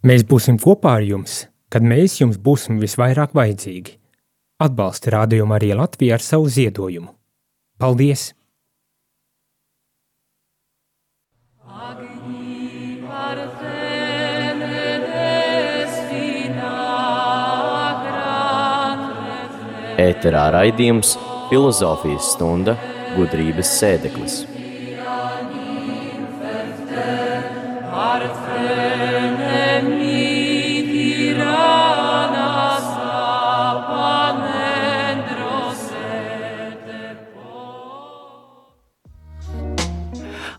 Mēs būsim kopā ar jums, kad mēs jums būsim visvairāk vajadzīgi. Atbalsti rādījumu arī Latviju ar savu ziedojumu. Paldies! Ēterā raidījums Filozofijas stunda gudrības sēdeklis.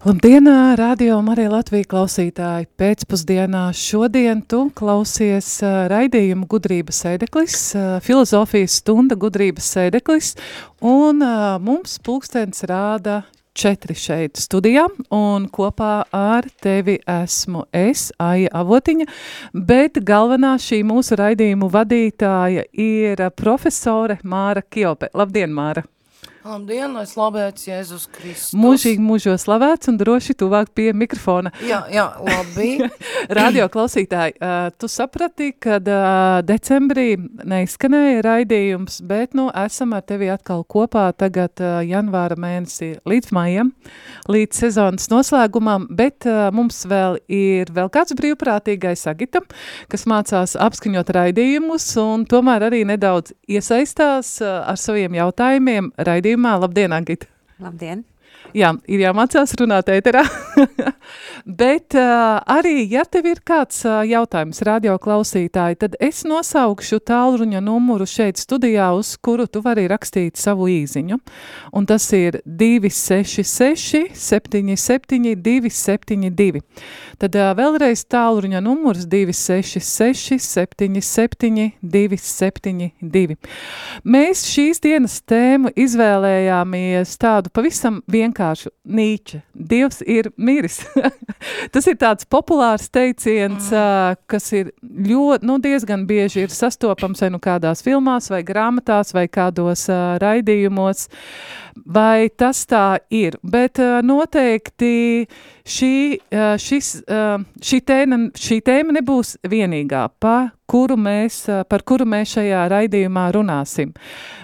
Labdien, radio Marija Latvija klausītāji! Pēcpusdienā šodien tu klausies raidījumu gudrības sēdeklis, filozofijas stunda gudrības sēdeklis, un mums pulkstens rāda četri šeit studijā, un kopā ar tevi esmu es, Aija Avotiņa, bet galvenā šī mūsu raidījumu vadītāja ir profesore Māra Kjope. Labdien, Māra! Labdien, lai slavēts Jēzus Kristus. Mūžīgi mūžo slavēts un droši tuvāk pie mikrofona. Jā, jā, labi. Radio klausītāji, uh, tu saprati, kad uh, decembrī neizskanēja raidījums, bet nu esam ar tevi atkal kopā tagad uh, janvāra mēnesī līdz maijam, līdz sezonas noslēgumam, bet uh, mums vēl ir vēl kāds brīvprātīgais Agitam, kas mācās apskaņot raidījumus un tomēr arī nedaudz iesaistās uh, ar saviem jautājumiem raidījumus raidījumā. Labdien, Agita! Labdien! Jā, ir jāmācās runāt ēterā. Bet uh, arī, ja tev ir kāds uh, jautājums radio klausītāji, tad es nosaukšu tālruņa numuru šeit studijā, uz kuru tu vari rakstīt savu īziņu. Un tas ir 266 77 272. Tad uh, vēlreiz tālruņa numurs 266 77 272. Mēs šīs dienas tēmu izvēlējāmies tādu pavisam vienkāršu Nīča. Dievs ir miris. Tas ir tāds populārs teiciens, mm. kas ir ļoti, nu, diezgan bieži ir sastopams vai nu kādās filmās, vai grāmatās, vai kādos uh, raidījumos. Vai tas tā ir? Bet uh, noteikti šī, uh, šis, uh, šī, tēma, šī tēma nebūs vienīgā, pa kuru mēs, par kuru mēs šajā raidījumā runāsim.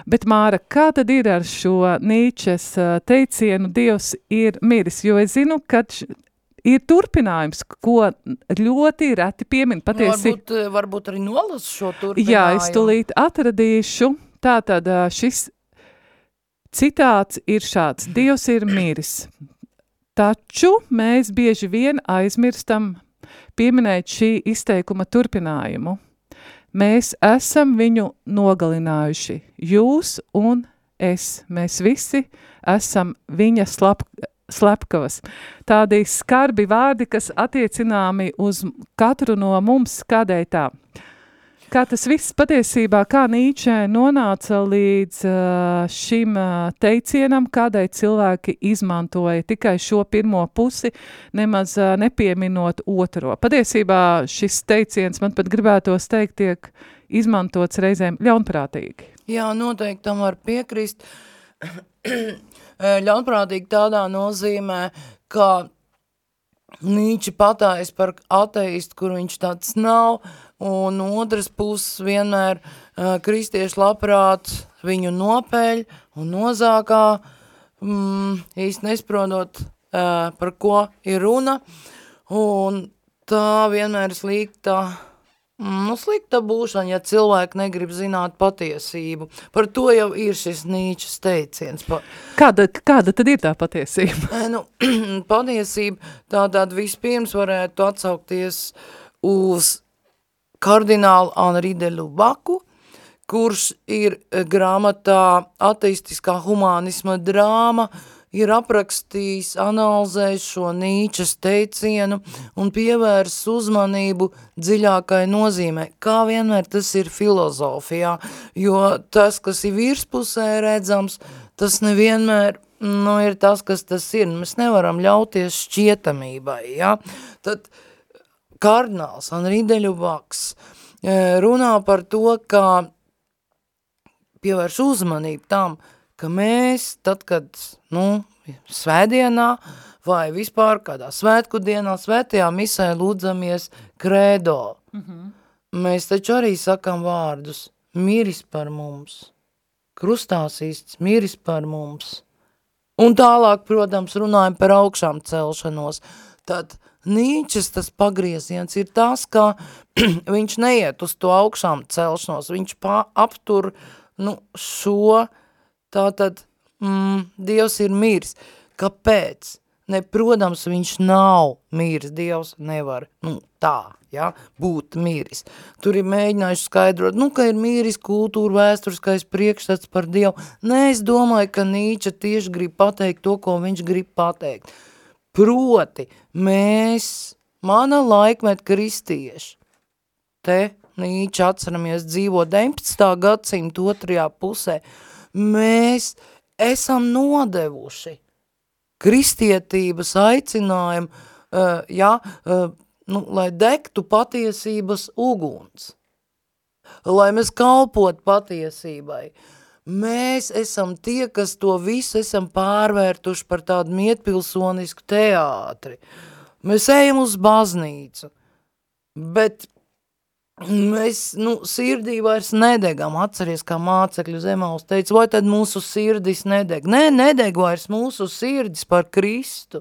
Bet, Māra, kā tad ir ar šo Nīčes teicienu Dievs ir miris? Jo es zinu, ka ir turpinājums, ko ļoti reti piemin patiesi. Nu, varbūt, varbūt arī nolas šo turpinājumu. Jā, es tulīt atradīšu. Tātad šis Citāts ir šāds: Dievs ir miris. Taču mēs bieži vien aizmirstam pieminēt šī izteikuma turpinājumu. Mēs esam viņu nogalinājuši. Jūs un es, mēs visi esam viņa slap, slepkavas. Tādi skarbi vārdi, kas attiecināmi uz katru no mums, kādēļ tā. Kā tas viss patiesībā, kā Nīčē nonāca līdz uh, šim uh, teicienam, kādēļ cilvēki izmantoja tikai šo pirmo pusi, nemaz uh, nepieminot otro. Patiesībā šis teiciens, man pat gribētos teikt, tiek izmantots reizēm ļaunprātīgi. Jā, noteikti tam var piekrist. ļaunprātīgi tādā nozīmē, ka Nīči patājas par ateistu, kur viņš tāds nav, un otras puses vienmēr uh, kristieši labprāt viņu nopēļ un nozākā, mm, īsti nesprodot, uh, par ko ir runa, un tā vienmēr slikta, mm, nu, slikta būšana, ja cilvēki negrib zināt patiesību. Par to jau ir šis Nīčas teiciens. Pa... Kāda, kāda tad ir tā patiesība? nu, patiesība tā tad vispirms varētu atsaukties uz kardinālu Henri de Lubaku, kurš ir eh, grāmatā ateistiskā humanisma drāma, ir aprakstījis, analizējis šo Nīčas teicienu un pievērs uzmanību dziļākai nozīmē, kā vienmēr tas ir filozofijā, jo tas, kas ir virspusē redzams, tas nevienmēr nu, ir tas, kas tas ir. Mēs nevaram ļauties šķietamībai, ja? Tad, uh, kardināls Henri Deļubaks e, runā par to, ka pievērš uzmanību tam, ka mēs, tad, kad, nu, svētdienā vai vispār kādā svētku dienā, svētajā misē lūdzamies kredo. Mm -hmm. Mēs taču arī sakam vārdus, miris par mums, krustās īsts, miris par mums. Un tālāk, protams, runājam par augšām celšanos. Tad Nīčes tas pagrieziens ir tas, ka viņš neiet uz to augšām celšanos, viņš aptur nu, šo, tātad, mm, Dievs ir mirs. Kāpēc? Ne, protams, viņš nav miris, Dievs nevar, nu, tā, ja, būt miris. Tur ir mēģinājuši skaidrot, nu, ka ir miris kultūra, vēsturiskais priekšstats par Dievu. Nē, es domāju, ka Nīča tieši grib pateikt to, ko viņš grib pateikt. Proti, mēs, mana laikmet kristieši, te Nīča atceramies dzīvo 19. gadsimta otrajā pusē, mēs esam nodevuši kristietības aicinājumu, uh, ja, uh, nu, lai degtu patiesības uguns, lai mēs kalpot patiesībai. Mēs esam tie, kas to visu esam pārvērtuši par tādu mietpilsonisku teātri. Mēs ejam uz baznīcu, bet mēs, nu, sirdī vairs nedegam, atceries, kā mācekļu zemāls teica, vai tad mūsu sirdis nedeg? Nē, nedeg vairs mūsu sirdis par Kristu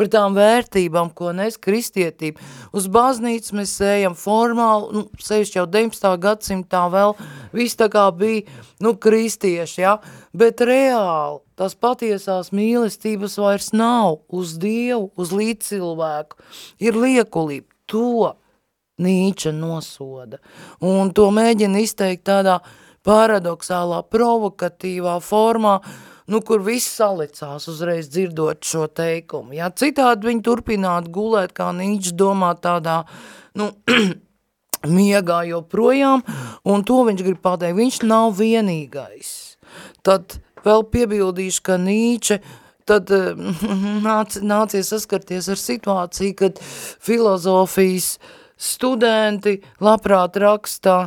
par tām vērtībām, ko nes kristietība. Uz baznīcu mēs ejam formāli, nu, sevišķi jau 19. gadsimtā vēl, viss tā kā bija, nu, kristieši, ja, bet reāli tās patiesās mīlestības vairs nav uz Dievu, uz līdzcilvēku, ir liekulība, to Nīča nosoda, un to mēģina izteikt tādā paradoxālā, provokatīvā formā, nu, kur viss salicās uzreiz dzirdot šo teikumu. Ja? Citādi viņi turpinātu gulēt, kā Nīčs domā tādā, nu, miegā joprojām, un to viņš grib pateikt, viņš nav vienīgais. Tad vēl piebildīšu, ka Nīče tad nāc, nācies saskarties ar situāciju, kad filozofijas studenti labprāt rakstā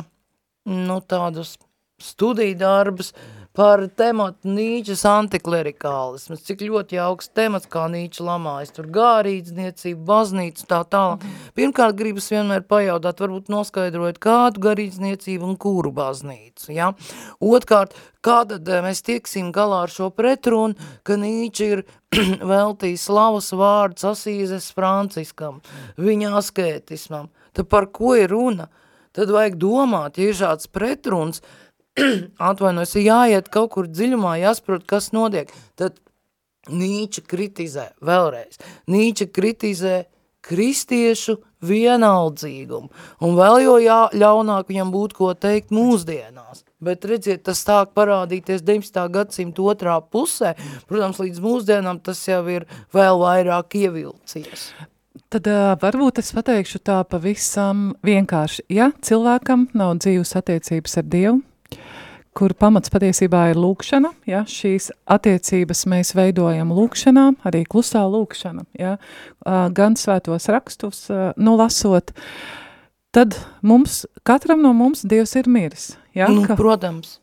nu, tādus studiju darbus, par tematu Nīčas antiklerikālismas, cik ļoti jauks temats, kā Nīča lamājas, tur gārīdzniecība, baznīca, tā tālāk. Pirmkārt, gribas vienmēr pajautāt, varbūt noskaidrojot, kādu garīdzniecību un kuru baznīcu, ja? Otkārt, kā tad eh, mēs tieksim galā ar šo pretrunu, ka Nīča ir veltījis slavas vārds Asīzes Franciskam, viņa askētismam, tad par ko ir runa? Tad vajag domāt, ja ir šāds pretruns, atvainojas, ir jāiet kaut kur dziļumā, jāsaprot, kas notiek. Tad Nīča kritizē vēlreiz. Nīča kritizē kristiešu vienaldzīgumu. Un vēl jo jā, ļaunāk viņam būtu ko teikt mūsdienās. Bet redziet, tas sāk parādīties 19. gadsimta otrā pusē. Protams, līdz mūsdienām tas jau ir vēl vairāk ievilcies. Tad uh, varbūt es pateikšu tā pavisam vienkārši. Ja cilvēkam nav dzīves attiecības ar Dievu, kur pamats patiesībā ir lūkšana, ja, šīs attiecības mēs veidojam lūkšanā, arī klusā lūkšana, ja, gan svētos rakstus, nu, lasot, tad mums, katram no mums Dievs ir miris. Ja, nu, ka... protams.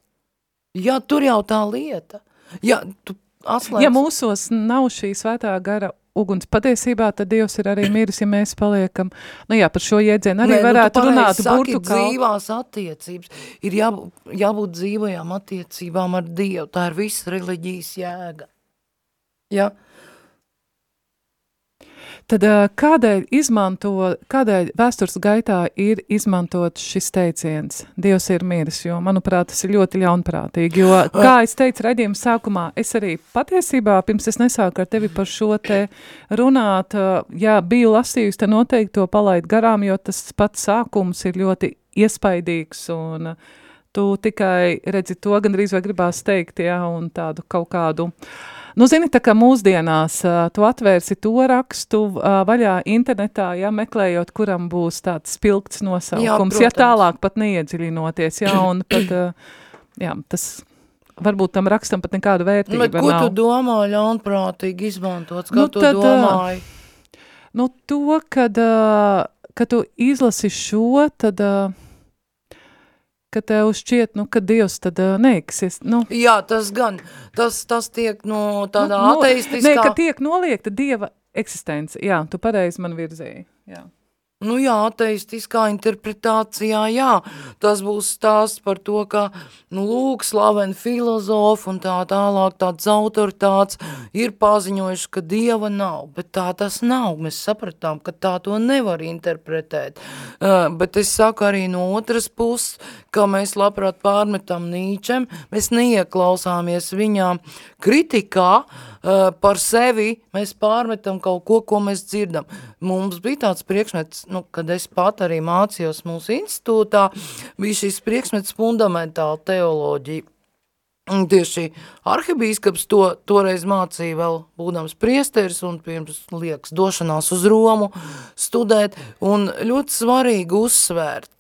Jā, tur jau tā lieta. Jā, tu atslēdz. Ja mūsos nav šī svētā gara uguns patiesībā, tad Dievs ir arī miris, ja mēs paliekam, nu jā, par šo jēdzienu arī Nē, nu, varētu nu, runāt burtu kā. dzīvās attiecības, ir jābūt, jābūt dzīvajām attiecībām ar Dievu, tā ir visa reliģijas jēga. Ja? Tad kādēļ, izmanto, kādēļ vēstures gaitā ir izmantot šis teiciens? Dievs ir miris, jo, manuprāt, tas ir ļoti ļaunprātīgi, jo, kā es teicu redzījuma sākumā, es arī patiesībā, pirms es nesāku ar tevi par šo te runāt, jā, biju lasījusi, te noteikti to palaid garām, jo tas pats sākums ir ļoti iespaidīgs un tu tikai redzi to, gandrīz vai gribās teikt, jā, un tādu kaut kādu uh, Nu, zini, tā kā mūsdienās uh, tu atvērsi to rakstu uh, vaļā internetā, ja meklējot, kuram būs tāds spilgts nosaukums, jā, ja tālāk pat neiedziļinoties, jā, un pat, uh, jā, tas varbūt tam rakstam pat nekādu vērtību Bet ko nav. tu domā ļaunprātīgi izmantots, kā nu, tu tad, domāji? Nu, to, kad, uh, kad tu izlasi šo, tad... Uh, ka tev šķiet, nu, ka Dievs tad uh, neeksist. Nu, Jā, tas gan, tas, tas tiek no tādā nu, ateistiskā... Nē, ka tiek noliekta Dieva eksistence. Jā, tu pareizi man virzīji. Jā. Nu jā, ateistiskā interpretācijā, jā, tas būs stāsts par to, ka, nu lūk, slaveni filozofi un tā tālāk tāds autoritāts ir paziņojuši, ka Dieva nav, bet tā tas nav, mēs sapratām, ka tā to nevar interpretēt, uh, bet es saku arī no otras puses, ka mēs labprāt pārmetam Nīčem, mēs neieklausāmies viņā kritikā, Uh, par sevi mēs pārmetam kaut ko, ko mēs dzirdam. Mums bija tāds priekšmets, nu, kad es pat arī mācījos mūsu institūtā, bija šis priekšmets fundamentāla teoloģija. Un tieši arhibīskaps to toreiz mācīja vēl būdams priesteris un pirms liekas došanās uz Romu studēt, un ļoti svarīgi uzsvērt,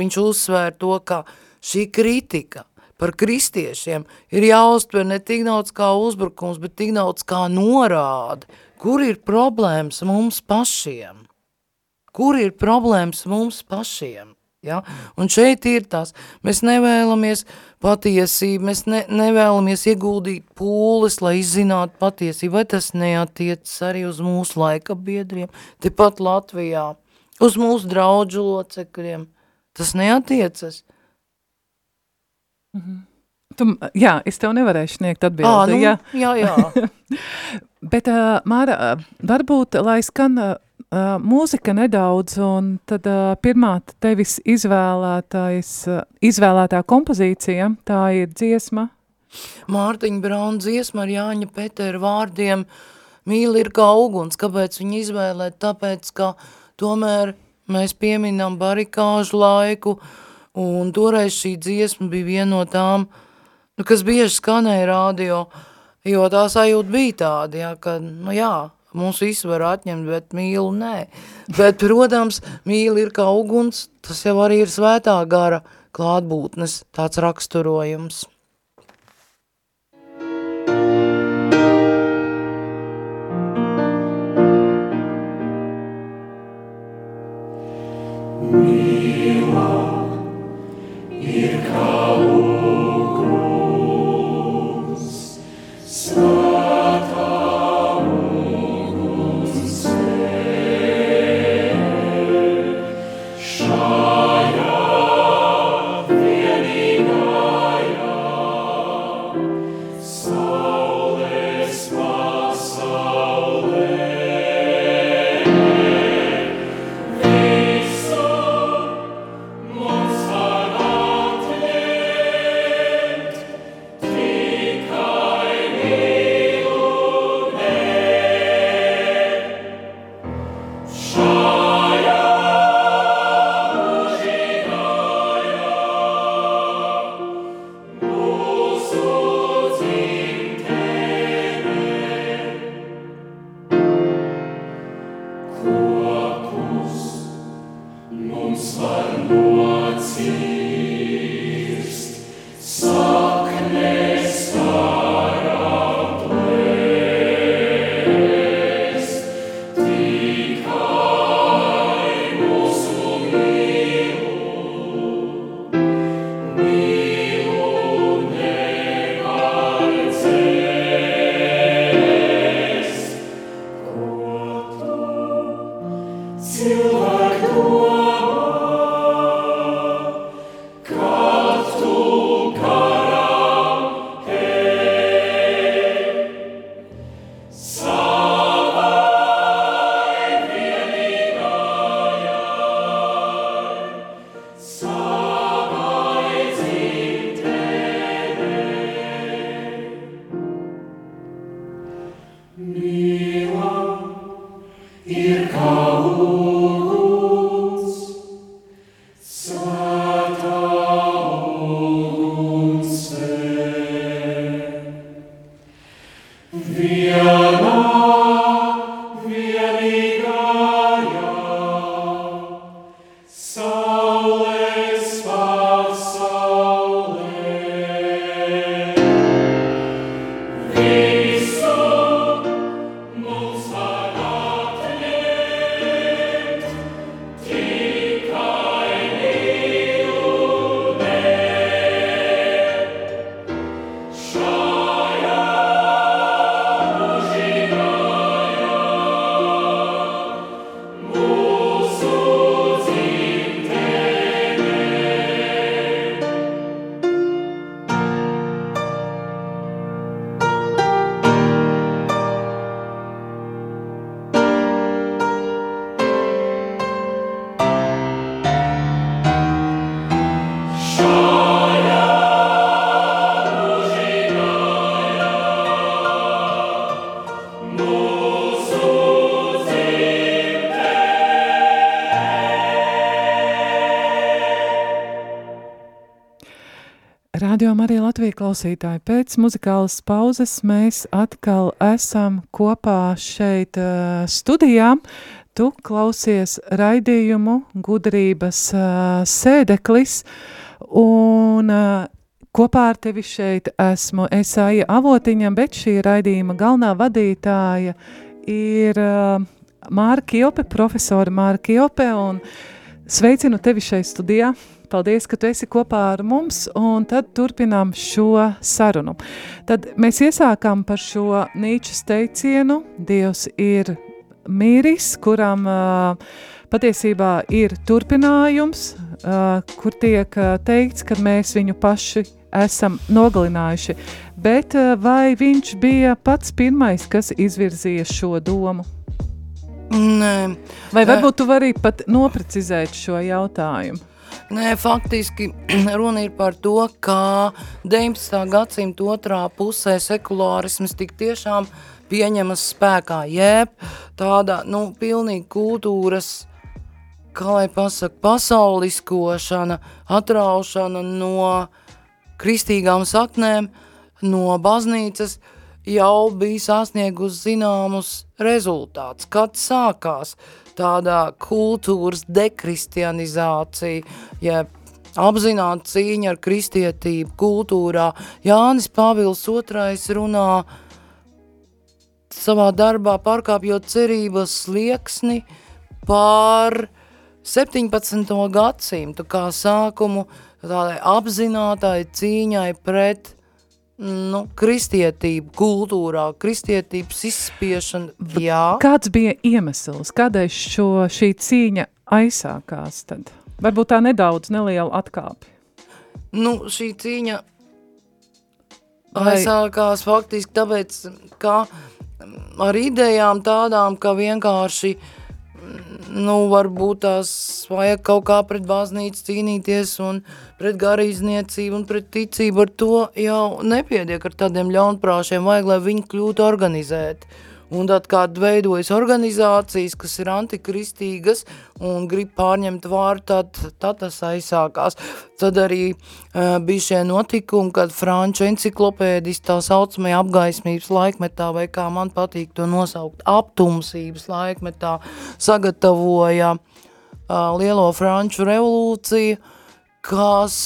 viņš uzsvēr to, ka šī kritika – par kristiešiem ir jāuztver ne tik daudz kā uzbrukums, bet tik daudz kā norāde, kur ir problēmas mums pašiem. Kur ir problēmas mums pašiem? Ja? Un šeit ir tās, mēs nevēlamies patiesību, mēs ne, nevēlamies ieguldīt pūles, lai izzinātu patiesību, vai tas neatiecas arī uz mūsu laika biedriem, tepat Latvijā, uz mūsu draudžu locekļiem. Tas neatiecas. Mhm. Tu, jā, es tev nevarēšu sniegt atbildi. À, nu, jā, jā. jā. Bet, uh, Māra, varbūt, lai skan uh, mūzika nedaudz, un tad uh, pirmā tevis izvēlētais, uh, izvēlētā kompozīcija, tā ir dziesma. Mārtiņa Brauna dziesma ar Jāņa Petera vārdiem mīli ir kā uguns. Kāpēc viņi izvēlēt? Tāpēc, ka tomēr mēs pieminam barikāžu laiku, uh, Un toreiz šī dziesma bija viena no tām, nu, kas bieži skanēja radio, jo tā sajūta bija tāda, jā, ka, nu jā, mums visu var atņemt, bet mīlu nē. Bet, protams, mīlu ir kā uguns, tas jau arī ir svētā gara klātbūtnes tāds raksturojums. We love. Amen. Radio Marija Latvija klausītāji, pēc muzikālas pauzes mēs atkal esam kopā šeit uh, studijā. Tu klausies raidījumu gudrības uh, sēdeklis, un uh, kopā ar tevi šeit esmu Esāja Avotiņa, bet šī raidījuma galvenā vadītāja ir uh, Māra Kiope, profesora Māra Kiope, un sveicinu tevi šeit studijā. Paldies, ka tu esi kopā ar mums, un tad turpinām šo sarunu. Tad mēs iesākām par šo Nīčas teicienu, Dievs ir mīris, kuram uh, patiesībā ir turpinājums, uh, kur tiek uh, teikts, ka mēs viņu paši esam nogalinājuši. Bet vai viņš bija pats pirmais, kas izvirzīja šo domu? Nē. Vai varbūt tu vari pat noprecizēt šo jautājumu? Nē, faktiski runa ir par to, kā 19. gadsimta otrā pusē sekulārisms tik tiešām pieņemas spēkā, jeb tāda, nu, pilnīgi kultūras, kā lai pasaka, pasauliskošana, atraušana no kristīgām saknēm, no baznīcas, jau bija sasniegus zināmus rezultātus, kad sākās tādā kultūras dekristianizācija, jeb apzināta cīņa ar kristietību kultūrā. Jānis Pāvils II runā savā darbā pārkāpjot cerības slieksni pār 17. gadsimtu kā sākumu tādai apzinātai cīņai pret nu, kristietību kultūrā, kristietības izspiešana, jā. Kāds bija iemesls, kādēļ šo, šī cīņa aizsākās tad? Varbūt tā nedaudz neliela atkāpi. Nu, šī cīņa Vai... aizsākās faktiski tāpēc, ka ar idejām tādām, ka vienkārši nu, varbūt tās vajag kaut kā pret baznīcu cīnīties un pret garīdzniecību un pret ticību, ar to jau nepiediek ar tādiem ļaunprāšiem, vajag, lai viņi kļūtu organizēti. Un tad, kad veidojas organizācijas, kas ir antikristīgas un grib pārņemt vāru, tad, tad tas aizsākās. Tad arī uh, bija šie notikumi, kad franču enciklopēdis tā saucamajā apgaismības laikmetā, vai kā man patīk to nosaukt, aptumsības laikmetā, sagatavoja uh, lielo franču revolūciju, kas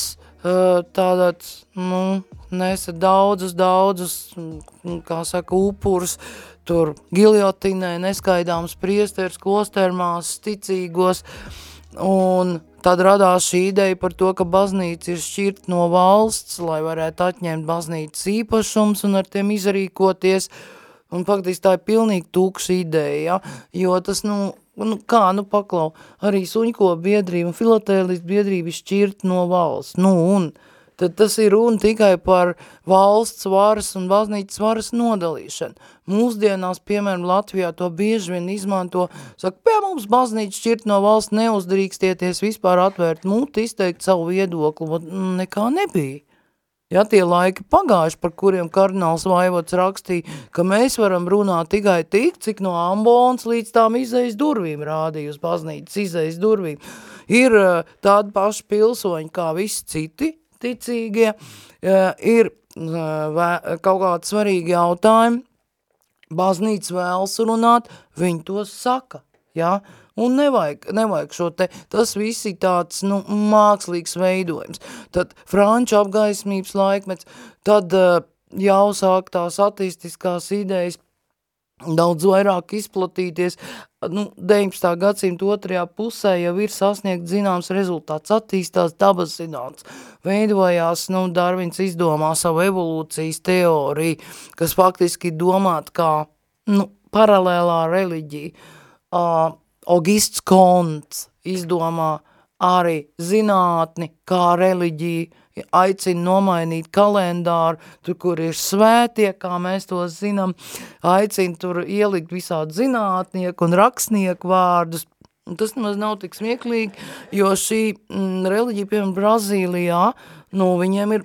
uh, tātad, nu, nesa daudzus, daudzus, kā saka, upurus, tur giljotinē neskaidāms priesteris, klostermās, ticīgos, un tad radās šī ideja par to, ka baznīca ir šķirt no valsts, lai varētu atņemt baznīcas īpašums un ar tiem izrīkoties, un faktiski tā ir pilnīgi tūkša ideja, ja? jo tas, nu, Nu, kā, nu paklau, arī suņko biedrība un filatēlis biedrība šķirt no valsts. Nu, un tad tas ir runa tikai par valsts varas un baznīcas varas nodalīšanu. Mūsdienās, piemēram, Latvijā to bieži vien izmanto, saka, pie mums baznīca šķirt no valsts neuzdrīkstieties vispār atvērt muti, izteikt savu viedokli, bet nekā nebija. Ja tie laiki pagājuši, par kuriem kardināls Vaivots rakstīja, ka mēs varam runāt tikai tik, cik no ambons līdz tām izejas durvīm rādīja uz baznīcas izejas durvīm. Ir eh, tādi paši pilsoņi kā visi citi ticīgie, ir eh, kaut kādi svarīgi jautājumi, baznīca vēlas runāt, viņi to saka, ja? Un nevajag, nevajag šo te, tas viss ir tāds, nu, mākslīgs veidojums. Tad franču apgaismības laikmets, tad uh, jau sāk tās attīstiskās idejas daudz vairāk izplatīties. Nu, 19. gadsimta otrajā pusē jau ir sasniegt zināms rezultāts, attīstās dabas zināms, veidojās, nu, Darvins izdomā savu evolūcijas teoriju, kas faktiski domāt kā, nu, paralēlā reliģija. Uh, Augists Konts izdomā arī zinātni kā reliģiju, aicina nomainīt kalendāru, tur, kur ir svētie, kā mēs to zinām, aicina tur ielikt visādi zinātnieku un rakstnieku vārdus. Tas nemaz nav tik smieklīgi, jo šī mm, reliģija, piemēram, Brazīlijā, nu, viņiem ir,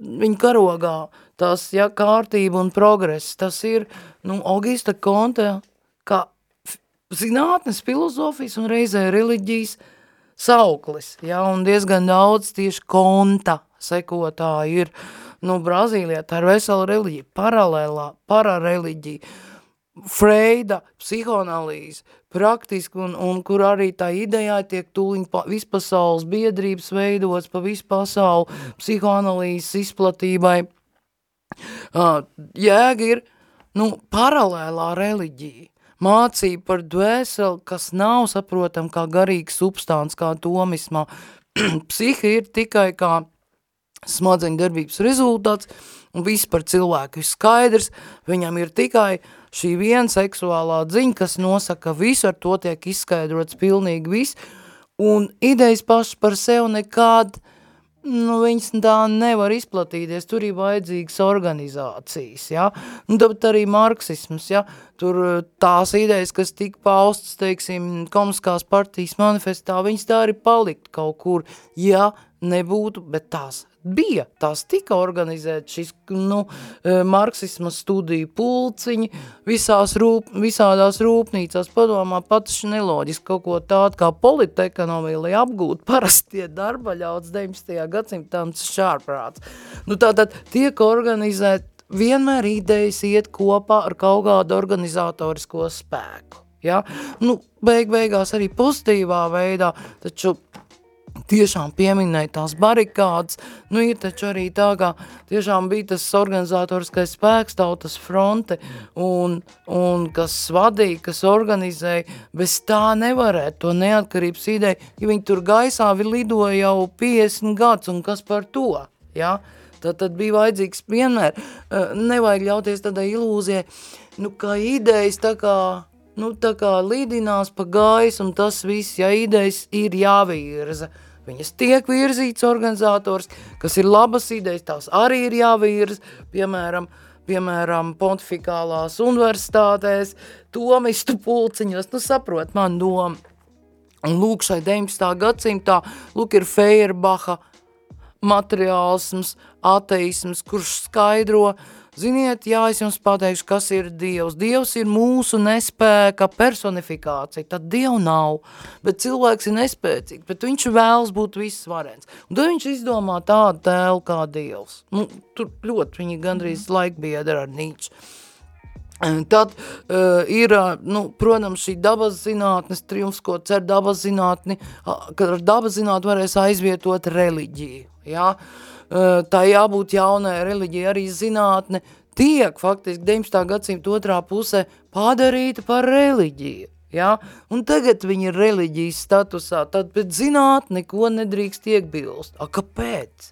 viņa karogā, tas, ja, kārtība un progress, tas ir, nu, Augusta Konte, kā zinātnes, filozofijas un reizē reliģijas sauklis, ja, un diezgan daudz tieši konta sekotāji ir, nu, Brazīlijā tā ir vesela reliģija, paralēlā, parareliģija, Freida, psihoanalīze, praktiski, un, un kur arī tā idejā tiek tūliņ pa, vispasaules biedrības veidots pa visu pasauli psihoanalīzes izplatībai. Uh, jēga ir, nu, paralēlā reliģija mācība par dvēseli, kas nav saprotam kā garīgs substants, kā tomismā. Psihi ir tikai kā smadzeņu darbības rezultāts, un viss par cilvēku ir skaidrs, viņam ir tikai šī viena seksuālā dziņa, kas nosaka visu, ar to tiek izskaidrots pilnīgi viss, un idejas pašas par sevi nekād nu, viņas tā nevar izplatīties, tur ir vajadzīgas organizācijas, ja, un tāpat arī marksisms, ja, tur eh, tās idejas, kas tika paustas, teiksim, komuniskās partijas manifestā, viņas tā arī palikt kaut kur, ja nebūtu, bet tās bija, tās tika organizēt šis, nu, e, marksisma studiju pulciņi visās rūp, visādās rūpnīcās, padomā pats neloģiski kaut ko tādu kā politekonomija, lai apgūtu parastie darba ļauts 19. gadsimtam šārprāts. Nu, tātad tiek organizēt, vienmēr idejas iet kopā ar kaut kādu organizatorisko spēku. Ja? Nu, beig beigās arī pozitīvā veidā, taču tiešām pieminēja tās barikādas, nu ir taču arī tā, kā tiešām bija tas organizatoriskais spēks, tautas fronte, un, un kas vadīja, kas organizēja, bez tā nevarētu to neatkarības ideju, ja viņi tur gaisā lidoja jau 50 gads, un kas par to, ja? Tad, tad bija vajadzīgs vienmēr, eh, nevajag ļauties tādai ilūzijai, nu, kā idejas tā kā, nu, tā kā līdinās pa gaisu, un tas viss, ja idejas ir jāvirza, Viņas tiek virzīts organizators, kas ir labas idejas, tās arī ir jāvirz, piemēram, piemēram, pontifikālās universitātēs, tomistu pulciņos, nu saprot man doma. Un lūk, šai 19. gadsimtā, lūk, ir Feyerbacha materiālisms, ateisms, kurš skaidro, uh, Ziniet, jā, es jums pateikšu, kas ir Dievs. Dievs ir mūsu nespēka personifikācija, tad Dievu nav, bet cilvēks ir nespēcīgs, bet viņš vēlas būt vissvarens. Un tad viņš izdomā tādu tēlu kā Dievs. Nu, tur ļoti viņi gandrīz mm. laikbiedra ar Nīču. Tad uh, ir, nu, protams, šī dabas zinātnes triumfs, ko cer dabas zinātni, ka ar dabas zinātni varēs aizvietot reliģiju, jā. Ja? Eh, tā jābūt jaunai reliģija, arī zinātne tiek faktiski 19. gadsimta otrā pusē padarīta par reliģiju. Ja? Un tagad viņi ir reliģijas statusā, tad pēc zinātne neko nedrīkst iebilst. A, kāpēc?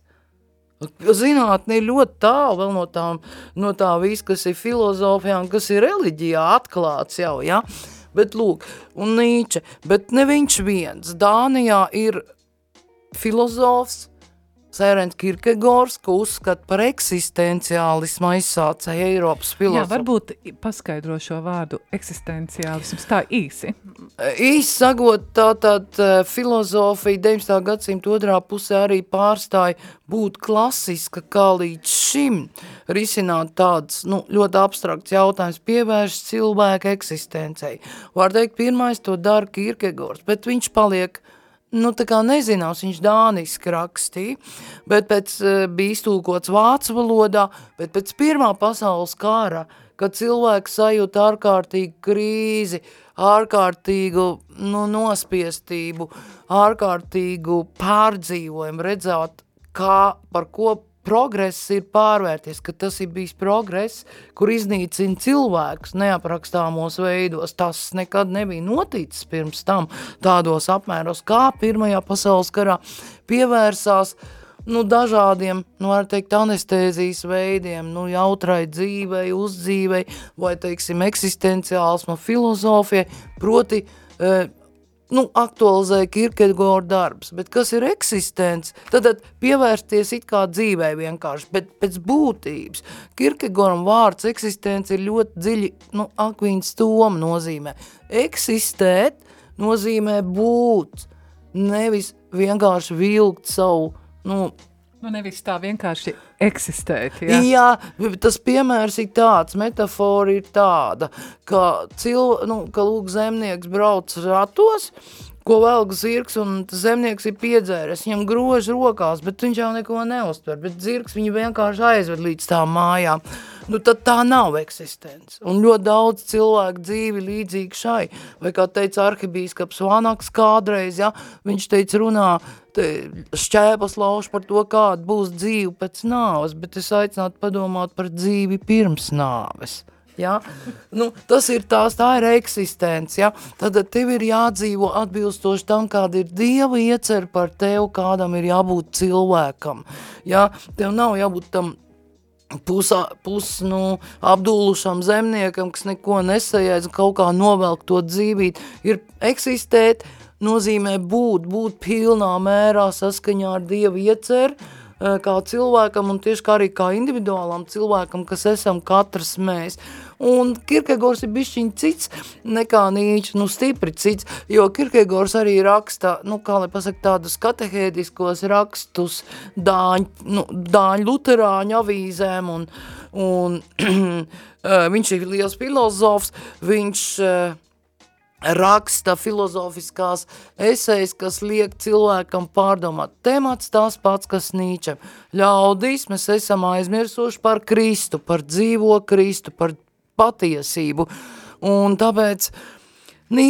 Zinātne ir ļoti tālu vēl no, tām, no tā viss, kas ir filozofijā un kas ir reliģijā atklāts jau, ja? Bet lūk, un Nīče, bet ne viņš viens. Dānijā ir filozofs, Sērens Kirkegors, ko uzskata par eksistenciālismu aizsācēju Eiropas filozofu. Jā, varbūt paskaidro šo vārdu eksistenciālisms tā īsi. Īsi sagot, tātad eh, filozofija 19. gadsimta otrā pusē arī pārstāja būt klasiska, kā līdz šim risināt tāds, nu, ļoti abstrakts jautājums, pievērš cilvēka eksistencei. Var teikt, pirmais to dara Kirkegors, bet viņš paliek nu, tā kā nezināms, viņš dāniski rakstīja, bet pēc uh, bija iztulkots vācu valodā, bet pēc pirmā pasaules kāra, kad cilvēks sajūt ārkārtīgu krīzi, ārkārtīgu nu, nospiestību, ārkārtīgu pārdzīvojumu, redzēt, kā, par ko progress ir pārvērties, ka tas ir bijis progress, kur iznīcina cilvēkus neaprakstāmos veidos. Tas nekad nebija noticis pirms tam tādos apmēros, kā Pirmajā pasaules karā pievērsās nu, dažādiem, nu, var teikt, anestēzijas veidiem, nu, jautrai dzīvei, uzdzīvei, vai, teiksim, eksistenciālisma filozofijai, proti, eh, nu, aktualizēja Kierkegaard darbs, bet kas ir eksistents, tad, tad pievērsties it kā dzīvē vienkārši, bet pēc būtības. Kierkegaardam vārds eksistents ir ļoti dziļi, nu, akvīns toma nozīmē. Eksistēt nozīmē būt, nevis vienkārši vilkt savu, nu, Nu, nevis tā vienkārši eksistēt. Ja? Jā, tas piemērs ir tāds, metafora ir tāda, ka, cil, nu, ka lūk, zemnieks brauc ratos, ko velk zirgs, un zemnieks ir piedzēries, viņam grož rokās, bet viņš jau neko neuztver, bet zirgs viņu vienkārši aizved līdz tām mājām. Nu, tad tā nav eksistence. Un ļoti daudz cilvēku dzīvi līdzīgi šai. Vai kā teica arhibīskaps Vanaks kādreiz, ja, viņš teica runā, šķēpas lauž par to, kāda būs dzīve pēc nāves, bet es aicinātu padomāt par dzīvi pirms nāves. Ja? Nu, tas ir tās, tā ir eksistence. Ja? Tad tev ir jādzīvo atbilstoši tam, kāda ir Dieva iecer par tevi, kādam ir jābūt cilvēkam. Ja? Tev nav jābūt tam pusā, pus, nu, apdulušam zemniekam, kas neko nesajēdz, kaut kā novelk to dzīvīt, ir eksistēt, nozīmē būt, būt pilnā mērā saskaņā ar Dievu ieceru, eh, kā cilvēkam un tieši kā arī kā individuālam cilvēkam, kas esam katrs mēs. Un Kirkegors ir bišķiņ cits nekā Nīčs, nu stipri cits, jo Kirkegors arī raksta, nu kā lai pasaka, tādus katehēdiskos rakstus dāņu, nu, dāņu luterāņu avīzēm un, un viņš ir liels filozofs, viņš raksta filozofiskās esejas, kas liek cilvēkam pārdomāt. Temats tās pats, kas Nīčem. Ļaudīs mēs esam aizmirsuši par Kristu, par dzīvo Kristu, par patiesību. Un tāpēc Nī,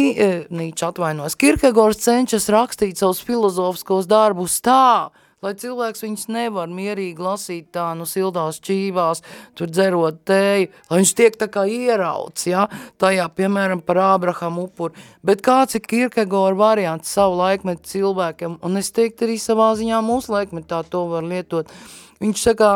Nīčs atvainojas. Kirkegors cenšas rakstīt savus filozofiskos darbus tā, lai cilvēks viņus nevar mierīgi lasīt tā, nu, sildās čīvās, tur dzerot tēju, lai viņš tiek tā kā ierauts, ja, tajā, piemēram, par Ābraham upuri. Bet kāds ir Kierkegaard variants savu laikmetu cilvēkiem, un es teiktu arī savā ziņā mūsu laikmetā to var lietot. Viņš saka,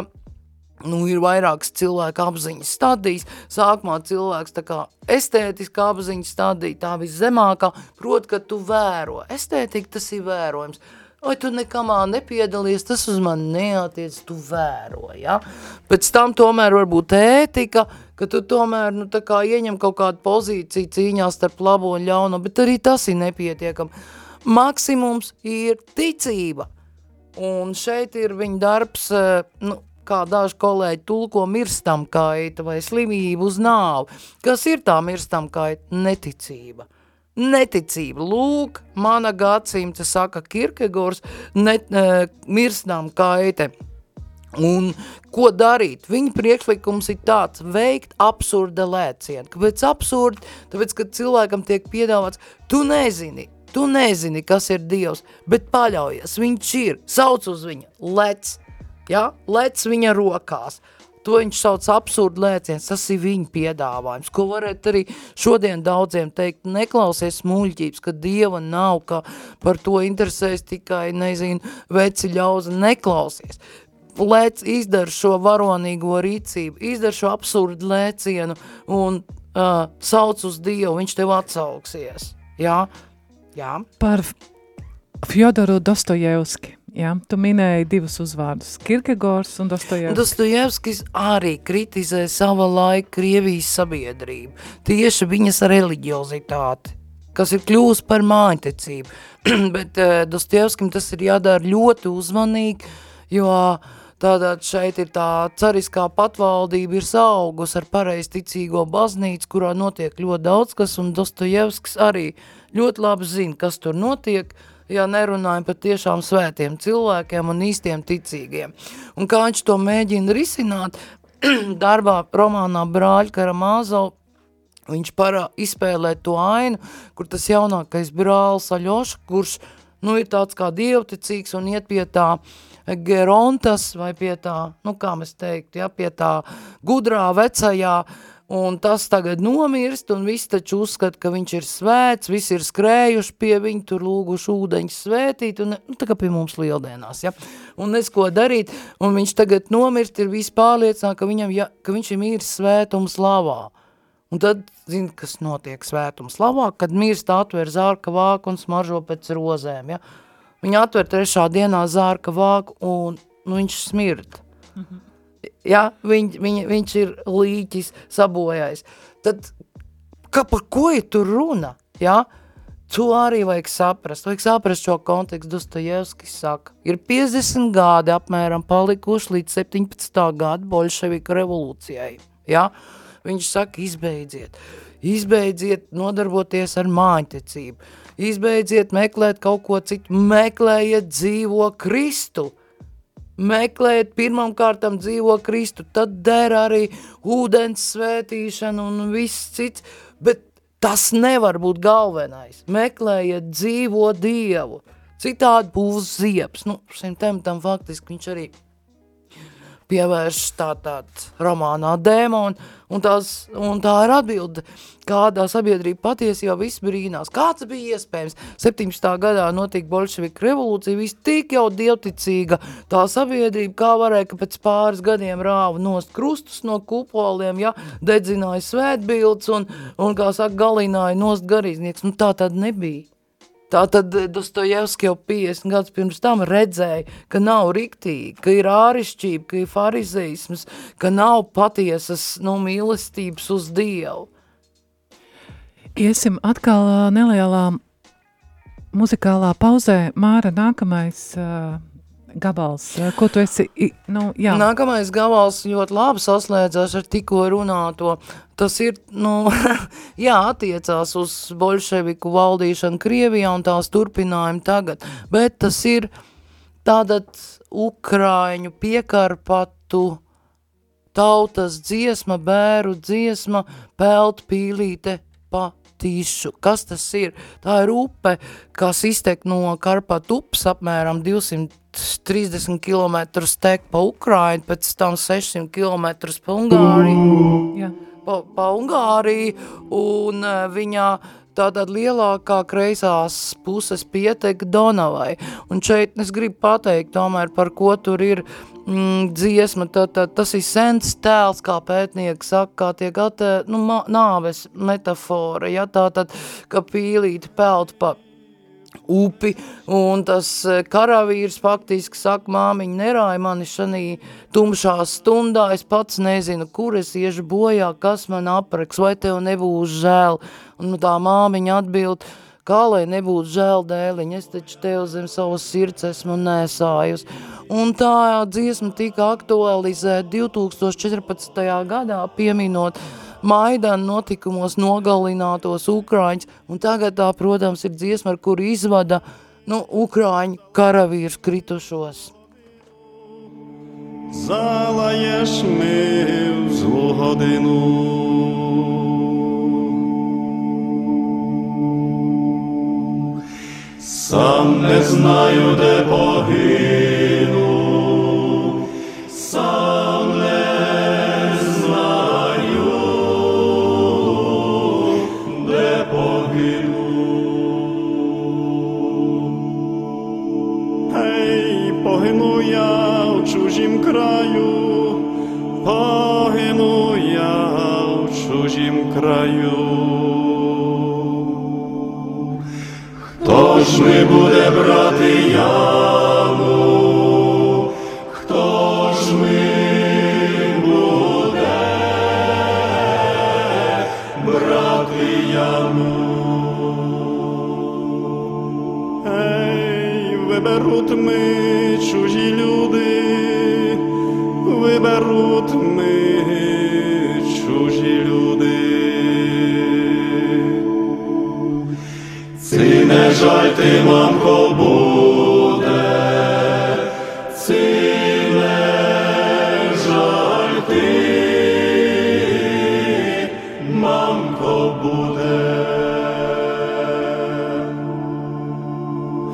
nu, ir vairākas cilvēka apziņas stadijas. Sākumā cilvēks tā kā estētiska apziņas stadija, tā viszemākā, prot, ka tu vēro. Estētika tas ir vērojums. Vai tu nekamā nepiedalies, tas uz mani neatiec, tu vēro, ja? Pēc tam tomēr var būt ētika, ka tu tomēr, nu, tā kā ieņem kaut kādu pozīciju cīņā starp labo un ļauno, bet arī tas ir nepietiekam. Maksimums ir ticība. Un šeit ir viņa darbs, eh, nu, kā daži kolēģi tulko mirstam kaita vai slimību uz nāvu. Kas ir tā mirstam kaita? Neticība. Neticība. Lūk, mana gadsimta saka Kirkegors, ne, uh, mirstam kaite. Un ko darīt? Viņa priekšlikums ir tāds, veikt absurda lēcienu. Kāpēc absurdi? Tāpēc, kad cilvēkam tiek piedāvāts, tu nezini, tu nezini, kas ir Dievs, bet paļaujies, viņš ir, sauc uz viņu, lec, ja? lec viņa rokās. To viņš sauc absurdu lēciens, tas ir viņa piedāvājums, ko varētu arī šodien daudziem teikt, neklausies muļķības, ka Dieva nav, ka par to interesēs tikai, nezinu, veci ļauza, neklausies. Lēc izdara šo varonīgo rīcību, izdara šo absurdu lēcienu un uh, sauc uz Dievu, viņš tev atsauksies. Jā, jā. Par Fjodoru Dostojevski. Jā, tu minēji divus uzvārdus – Kirkegors un Dostojevskis. Dostojevskis arī kritizē sava laika Krievijas sabiedrību, tieši viņas religiozitāti, kas ir kļūst par māņtecību. Bet uh, Dostojevskim tas ir jādara ļoti uzmanīgi, jo Tātad šeit ir tā cariskā patvaldība ir saugus ar pareizticīgo baznīcu, kurā notiek ļoti daudz kas, un Dostojevskis arī ļoti labi zina, kas tur notiek, uh, ja nerunājam par tiešām svētiem cilvēkiem un īstiem ticīgiem. Un kā viņš to mēģina risināt, darbā romānā Brāļa Karamāzov, viņš parā izspēlē to ainu, kur tas jaunākais brālis Aļoša, kurš, nu, ir tāds kā dievticīgs un iet pie tā Gerontas vai pie tā, nu, kā mēs teikt, ja, pie tā gudrā vecajā, uh, un tas tagad nomirst, un viss taču uzskata, ka viņš ir svēts, visi ir skrējuši pie viņa, tur lūguši ūdeņus svētīt, un nu, tā kā pie mums lieldienās, ja, un nes ko darīt, un viņš tagad nomirst, ir viss pārliecināt, ka, viņam, ja, ka viņš ir mīris svētums lavā. Un tad, zini, kas notiek svētums lavā, kad mirst atver zārka vāku un smaržo pēc rozēm, ja. Viņa atver trešā dienā zārka vāku, un nu, viņš smird. Mm -hmm ja, viņ, viņ, viņš ir līķis, sabojājis, tad ka, par ko ir tur runa? Ja? To arī vajag saprast, vajag saprast šo kontekstu, Dostojevskis saka, ir 50 gadi apmēram palikuši līdz 17. gada bolševika revolūcijai, ja? Viņš saka, izbeidziet, izbeidziet nodarboties ar māņtecību, izbeidziet meklēt kaut ko citu, meklējiet dzīvo Kristu. Meklējiet pirmam kārtam dzīvo Kristu, tad der arī ūdens svētīšana un viss cits, bet tas nevar būt galvenais. Meklējiet dzīvo Dievu, citādi būs zieps. Nu, šim tematam faktiski viņš arī pievērš tā tād romānā dēmon, un, tās, un tā ir atbilde, kādā sabiedrība patiesībā viss brīnās. Kāds bija iespējams? 17. gadā notika bolševika revolūcija, viss tik jau dievticīga tā sabiedrība, kā varēja, ka pēc pāris gadiem rāva nost krustus no kupoliem, ja, dedzināja svētbilds un, un kā saka, galināja nost garīdznieks. Nu tā tad nebija. Tā tad Dostojevski jau 50 gadus pirms tam redzēja, ka nav riktīgi, ka ir ārišķība, ka ir farizeisms, ka nav patiesas nu, mīlestības uz Dievu. Iesim atkal nelielā muzikālā pauzē. Māra, nākamais uh, gabals, ko tu esi, nu, jā. Nākamais gabals ļoti labi saslēdzās ar tikko runāto tas ir, nu, jā, attiecās uz bolševiku valdīšanu Krievijā un tās turpinājumu tagad, bet tas ir tātad Ukraiņu piekarpatu tautas dziesma, bēru dziesma, pelt pīlīte pa tīšu. Kas tas ir? Tā ir upe, kas iztek no Karpat upes apmēram 230 km tek pa Ukrainu, pēc tam 600 km pa Ungāriju. Jā pa, pa Ungāriju, un e, viņa tātad lielākā kreisās puses pietek Donavai. Un šeit es gribu pateikt tomēr, par ko tur ir mm, dziesma, tad, tad, tas ir sens tēls, kā pētnieki saka, kā tiek atē, nu, nāves metafora, ja tātad, ka pīlīti pelt pa upi, un tas eh, karavīrs faktiski saka, māmiņa nerāja mani šanī tumšā stundā, es pats nezinu, kur es iešu bojā, kas man apreks, vai tev nebūs žēl, un nu, tā māmiņa atbild, kā lai nebūtu žēl dēliņa, es taču tev zem savas sirds esmu nesājus. Un tā dziesma tika aktualizēta 2014. gadā, pieminot Maidana notikumos nogalinātos Ukraiņus, un tagad tā, protams, ir dziesma, ar kuru izvada nu, Ukraiņu karavīrus kritušos. Zalaješ mi v zlu hodinu. сам не знаю, де погину, сам не знаю, де погину. Ей, погину я в чужім краю, погину я в чужім краю. Ж ми буде брати яму, хто ж ми буде брати яму? Ей, виберуть ми чужі люди, виберуть ми жаль ти, мамко, буде, ці не жаль ти, мамко, буде.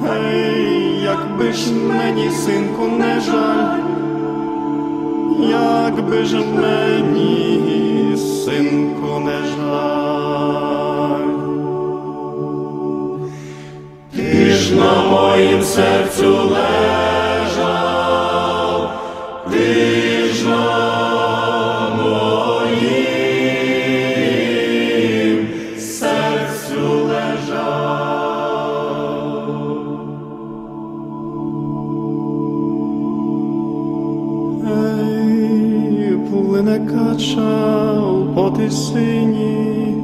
Гей, якби ж мені, синку, не жаль, якби ж мені, моїм серцю лежав, ти моїм серцю лежав. Ей, плине качав по тисині,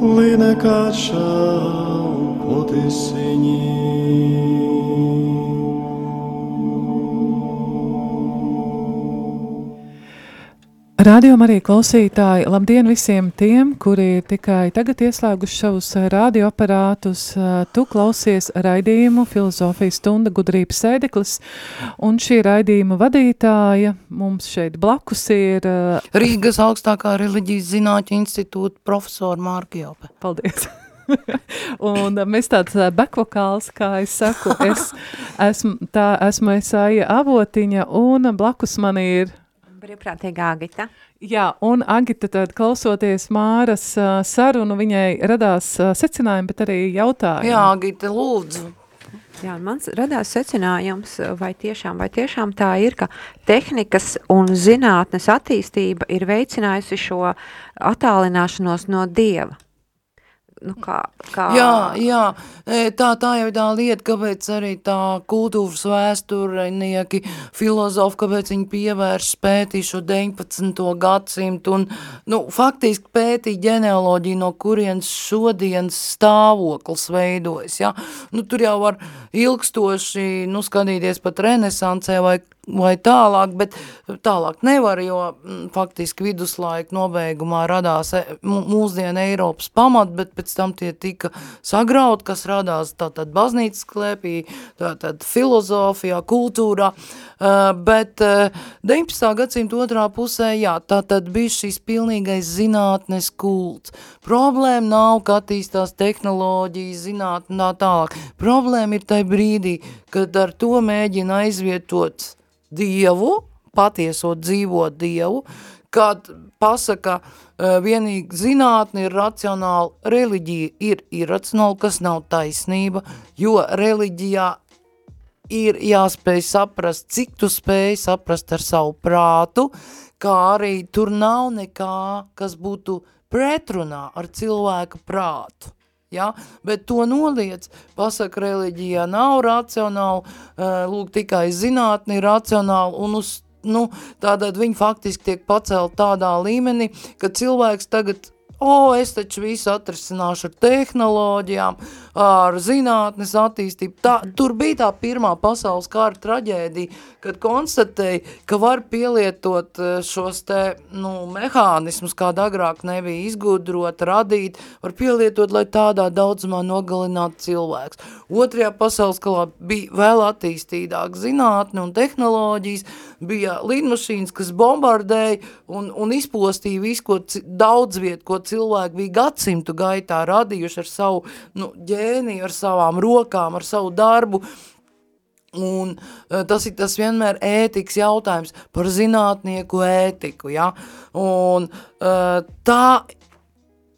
плине качав Отисині. Rādījumā arī klausītāji, labdien visiem tiem, kuri tikai tagad ieslēguši savus radioaparātus. Tu klausies raidījumu Filozofijas stunda gudrības sēdeklis, un šī raidījuma vadītāja mums šeit blakus ir... Rīgas augstākā reliģijas zinātņu institūta profesora Mārka Jope. Paldies! un mēs tāds bekvokāls, kā es saku, es esmu, tā, esmu Esaija Avotiņa, un blakus man ir Brīvprātīgā Agita. Jā, un Agita tad klausoties Māras uh, sarunu, viņai radās uh, secinājumi, bet arī jautājumi. Jā, Agita, lūdzu. Jā, mans radās secinājums, vai tiešām, vai tiešām tā ir, ka tehnikas un zinātnes attīstība ir veicinājusi šo attālināšanos no Dieva nu, kā, kā... Jā, jā, e, tā, tā jau tā lieta, kāpēc arī tā kultūras vēsturnieki, filozofi, kāpēc viņi pievērš pētī šo 19. gadsimtu un, nu, faktiski pētī ģenealoģiju, no kurienes šodienas stāvoklis veidojas, ja? Nu, tur jau var ilgstoši, nu, skatīties pat renesansē vai vai tālāk, bet tālāk nevar, jo mm, faktiski viduslaika nobeigumā radās e, mūsdiena Eiropas pamat, bet pēc tam tie tika sagraut, kas radās tātad baznīcas klēpī, tātad filozofijā, kultūrā, uh, bet uh, 19. gadsimta otrā pusē, jā, tātad bija šis pilnīgais zinātnes kults. Problēma nav, ka attīstās tehnoloģijas, zinātne tā tālāk. Problēma ir tai brīdī, kad ar to mēģina aizvietot Dievu, patieso dzīvo Dievu, kad pasaka, uh, vienīgi zinātne ir racionāla, reliģija ir iracionāla, kas nav taisnība, jo reliģijā ir jāspēj saprast, cik tu spēj saprast ar savu prātu, kā arī tur nav nekā, kas būtu pretrunā ar cilvēka prātu ja? bet to noliec, pasaka reliģijā nav racionāli, eh, lūk, tikai zinātni ir racionāli, un uz, nu, tādēļ viņi faktiski tiek pacelt tādā līmenī, ka cilvēks tagad o, es taču visu atrisināšu ar tehnoloģijām, ar zinātnes attīstību. Tā, tur bija tā pirmā pasaules kara traģēdija, kad konstatēja, ka var pielietot eh, šos te, nu, mehānismus, kāda agrāk nebija izgudrot, radīt, var pielietot, lai tādā daudzumā nogalinātu cilvēks. Otrajā pasaules kalā bija vēl attīstītāk zinātne un tehnoloģijas, bija lidmašīnas, kas bombardēja un, un izpostīja visu, ko daudz viet, ko cilvēki bija gadsimtu gaitā radījuši ar savu nu, ģēniju, ar savām rokām, ar savu darbu, Un eh, tas ir tas vienmēr ētikas jautājums par zinātnieku ētiku, ja? Un eh, tā,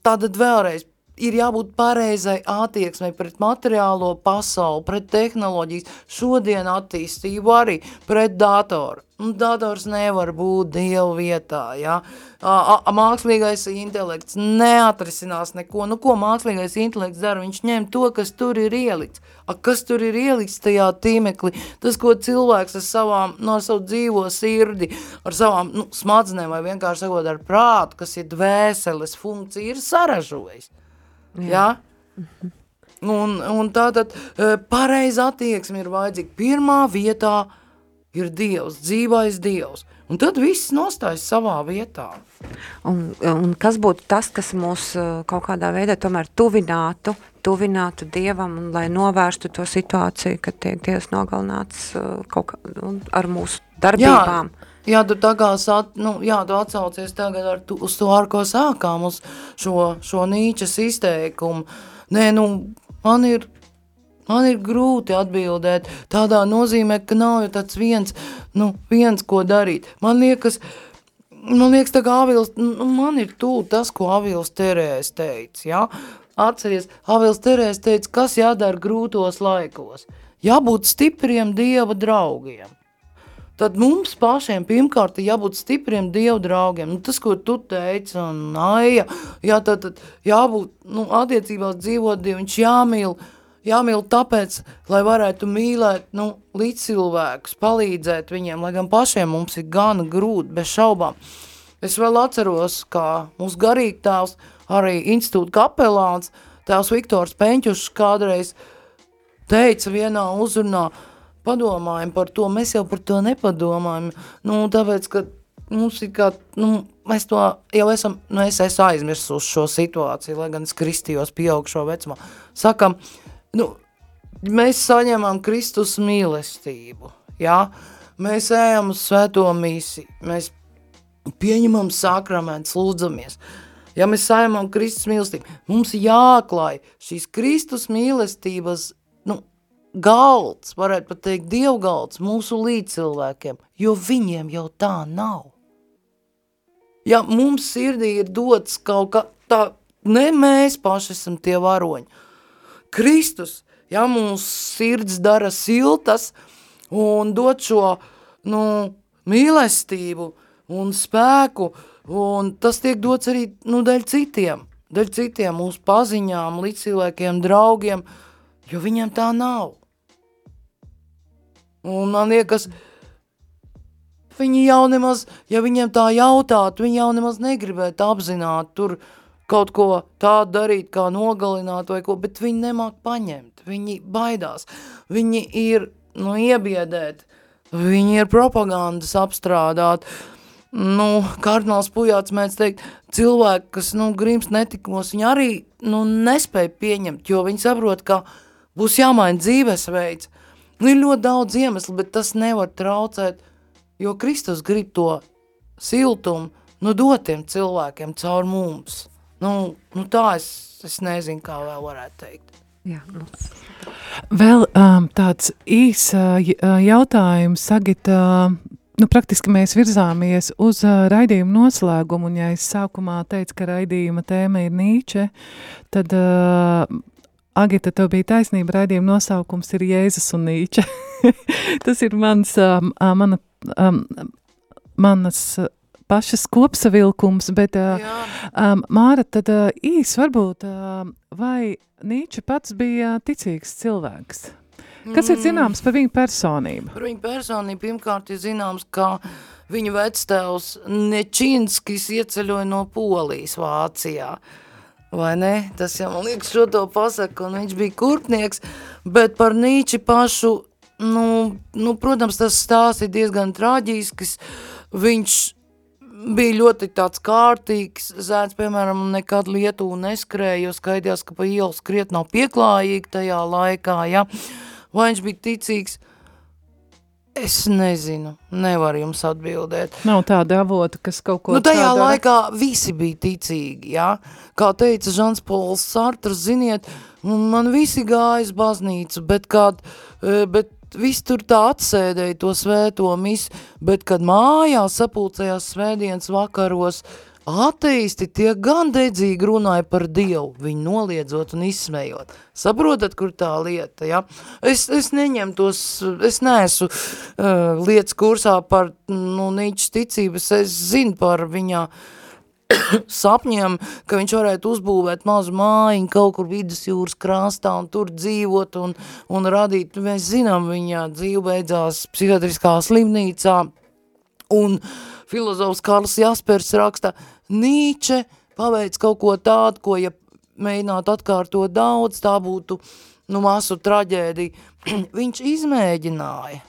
tātad vēlreiz ir jābūt pareizai attieksmei pret materiālo pasauli, pret tehnoloģijas, šodien attīstību arī pret datoru. Un dators nevar būt dievu vietā, ja? A, a, mākslīgais intelekts neatrisinās neko. Nu, ko mākslīgais intelekts dara? Viņš ņem to, kas tur ir ielikts. A, kas tur ir ielikts tajā tīmeklī? Tas, ko cilvēks ar savām, no nu, savu dzīvo sirdi, ar savām nu, smadzenēm vai vienkārši sakot ar prātu, kas ir dvēseles funkcija, ir saražojis. Jā. Ja? Un, un tātad e, pareiza attieksme ir vajadzīga. Pirmā vietā ir Dievs, dzīvais Dievs. Un tad viss nostājas savā vietā. Un, un kas būtu tas, kas mūs e, kaut kādā veidā tomēr tuvinātu, tuvinātu Dievam un lai novērstu to situāciju, kad tiek Dievs nogalināts e, kaut kā, ar mūsu darbībām? Jā. Jā, tu tā kā sat, nu, jā, tu atsaucies tagad ar tu, uz to, ar ko sākām, uz šo, šo nīčas izteikumu. Nē, nu, man ir, man ir grūti atbildēt tādā nozīmē, ka nav jau tāds viens, nu, viens, ko darīt. Man liekas, man liekas, tā kā Avils, nu, man ir tū tas, ko Avils Terēs teica, jā. Atceries, Avils Terēs teica, kas jādara grūtos laikos. Jābūt stipriem Dieva draugiem tad mums pašiem pirmkārt ir jābūt stipriem dievu draugiem. Nu, tas, ko tu teici, un aija, jā, tad, tad jābūt, nu, attiecībās dzīvot dievu, viņš jāmīl, jāmīl tāpēc, lai varētu mīlēt, nu, līdz cilvēkus, palīdzēt viņiem, lai gan pašiem mums ir gana grūti, bez šaubām. Es vēl atceros, kā mūsu garīgtāvs, arī institūta kapelāns, tēvs Viktors Peņķušs kādreiz teica vienā uzrunā, padomājam par to, mēs jau par to nepadomājam, nu, tāpēc, ka mums ir kā, nu, mēs to jau esam, nu, es esmu aizmirsus šo situāciju, lai gan es kristījos pieaugšo vecumā. Sakam, nu, mēs saņemam Kristus mīlestību, jā, mēs ejam uz svēto mīsi, mēs pieņemam sakramentus, lūdzamies. Ja mēs saimam Kristus mīlestību, mums jāklāj šīs Kristus mīlestības galds, varētu pat teikt, dievgalds mūsu līdzcilvēkiem, jo viņiem jau tā nav. Ja mums sirdī ir dots kaut kā tā, ne mēs paši esam tie varoņi. Kristus, ja mūsu sirds dara siltas un dod šo, nu, mīlestību un spēku, un tas tiek dots arī, nu, daļ citiem, daļ citiem mūsu paziņām, līdzcilvēkiem, draugiem, jo viņiem tā nav. Un man liekas, viņi jau nemaz, ja viņiem tā jautātu, viņi jau nemaz negribētu apzināt tur kaut ko tādu darīt, kā nogalināt vai ko, bet viņi nemāk paņemt, viņi baidās, viņi ir, nu, iebiedēt, viņi ir propagandas apstrādāt, nu, kardināls Pujāts mēdz teikt, cilvēki, kas, nu, grims netikmos, viņi arī, nu, nespēja pieņemt, jo viņi saprot, ka būs jāmaina dzīvesveids, Nu, ir ļoti daudz iemeslu, bet tas nevar traucēt, jo Kristus grib to siltumu nu, dotiem cilvēkiem caur mums. Nu, nu tā es, es nezinu, kā vēl varētu teikt. Jā, nu. Vēl um, tāds īs uh, jautājums, Sagit, uh, nu, praktiski mēs virzāmies uz uh, raidījumu noslēgumu, un ja es sākumā teicu, ka raidījuma tēma ir Nīče, tad uh, Agita, tev bija taisnība, raidījuma nosaukums ir Jēzus un Nīča. Tas ir mans, um, mana, um, manas pašas kopsavilkums, bet uh, um, Māra, tad uh, īs varbūt, uh, vai Nīča pats bija ticīgs cilvēks? Kas ir zināms par viņu personību? Par viņu personību pirmkārt ir zināms, ka viņa vectēvs Nečinskis ieceļoja no Polijas Vācijā. Uh, Vai ne? Tas jau man liekas, šo to pasaka, un viņš bija kurpnieks, bet par Nīči pašu, nu, nu protams, tas stāsts ir diezgan traģisks. Viņš bija ļoti tāds kārtīgs zēns, piemēram, nekad Lietuvu neskrēja, jo skaidījās, ka pa ielu skriet nav pieklājīgi tajā laikā, ja? Vai viņš bija ticīgs? Es nezinu, nevaru jums atbildēt. Nav tāda avota, kas kaut ko Nu, tajā tādā... laikā visi bija ticīgi, jā. Kā teica Žans Pols Sartrs, ziniet, man visi gāja uz baznīcu, bet kād, e, bet viss tur tā atsēdēja to svēto mis, bet kad mājā sapulcējās svētdienas vakaros, Ateisti tie gan dedzīgi runāja par Dievu, viņu noliedzot un izsmējot. Saprotat, kur tā lieta, ja? Es, es neņem tos, es neesmu uh, lietas kursā par, nu, Nīčs ticības, es zinu par viņa sapņiem, ka viņš varētu uzbūvēt mazu mājiņu kaut kur vidus jūras krāstā un tur dzīvot un, un radīt, mēs zinām, viņa dzīve beidzās psihiatriskā slimnīcā un filozofs Karls Jaspers raksta, Nīče paveic kaut ko tādu, ko, ja mēģinātu atkārtot daudz, tā būtu, nu, masu traģēdija. Viņš izmēģināja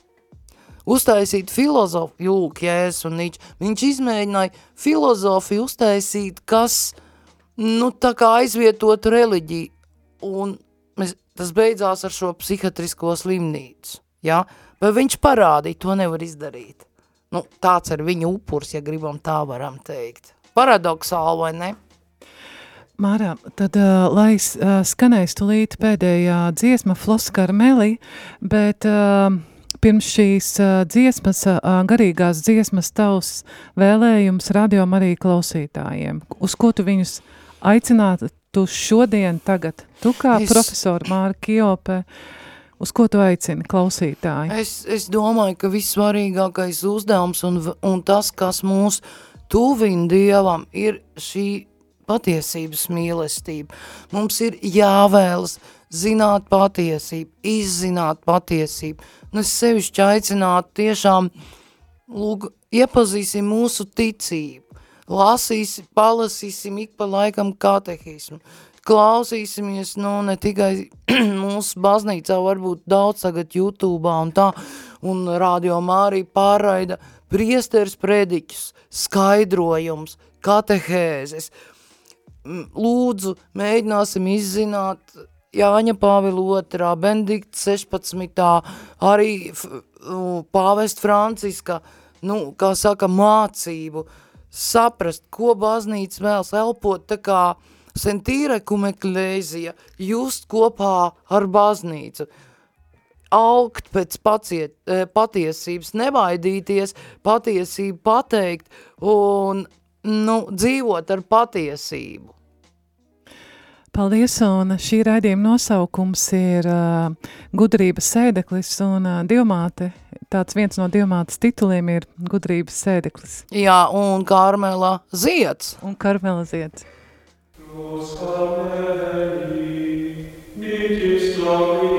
uztaisīt filozofiju, jūk, jēs un Nīče. Viņš izmēģināja filozofiju uztaisīt, kas, nu, tā kā aizvietot reliģiju. Un mēs, tas beidzās ar šo psihiatrisko slimnīcu, ja? Bet viņš parādīja, to nevar izdarīt. Nu, tāds ir viņa upurs, ja gribam tā varam teikt. Paradoxāli, vai ne? Mārā, tad, uh, lai uh, skanēs tulīt pēdējā dziesma Floskara Meli, bet uh, pirms šīs uh, dziesmas, uh, garīgās dziesmas tavs vēlējums radio arī klausītājiem, uz ko tu viņus aicinātu tu šodien tagad, tu kā es... profesori Māra Kiopē, uz ko tu aicini klausītāji? Es, es domāju, ka vissvarīgākais uzdevums un, un tas, kas mūs tuvina Dievam, ir šī patiesības mīlestība. Mums ir jāvēlas zināt patiesību, izzināt patiesību. Un es sevišķi aicinātu tiešām, lūk, iepazīsim mūsu ticību, lasīsim, palasīsim ik pa laikam katehismu, klausīsimies, nu, ne tikai mūsu baznīcā, varbūt daudz tagad YouTube un tā, un radio Mārī pārraida priesteris prediķus, skaidrojums, katehēzes. Lūdzu, mēģināsim izzināt Jāņa Pāvila otrā, Benedikta 16. arī pāvest Franciska, nu, kā saka, mācību, saprast, ko baznīca vēlas elpot, tā kā sentīre kumeklēzija, just kopā ar baznīcu, augt pēc paciet, e, patiesības, nevaidīties, patiesību pateikt un, nu, dzīvot ar patiesību. Paldies, un šī raidījuma nosaukums ir uh, gudrības sēdeklis, un uh, divmāte, tāds viens no divmātes tituliem ir gudrības sēdeklis. Jā, un Karmela ziets. Un Karmela ziets. Nos cameli, nitis lomiger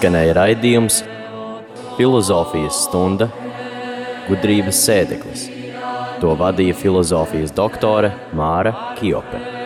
Izskanēja raidījums Filozofijas stunda gudrības sēdeklis. To vadīja filozofijas doktore Māra Kiope.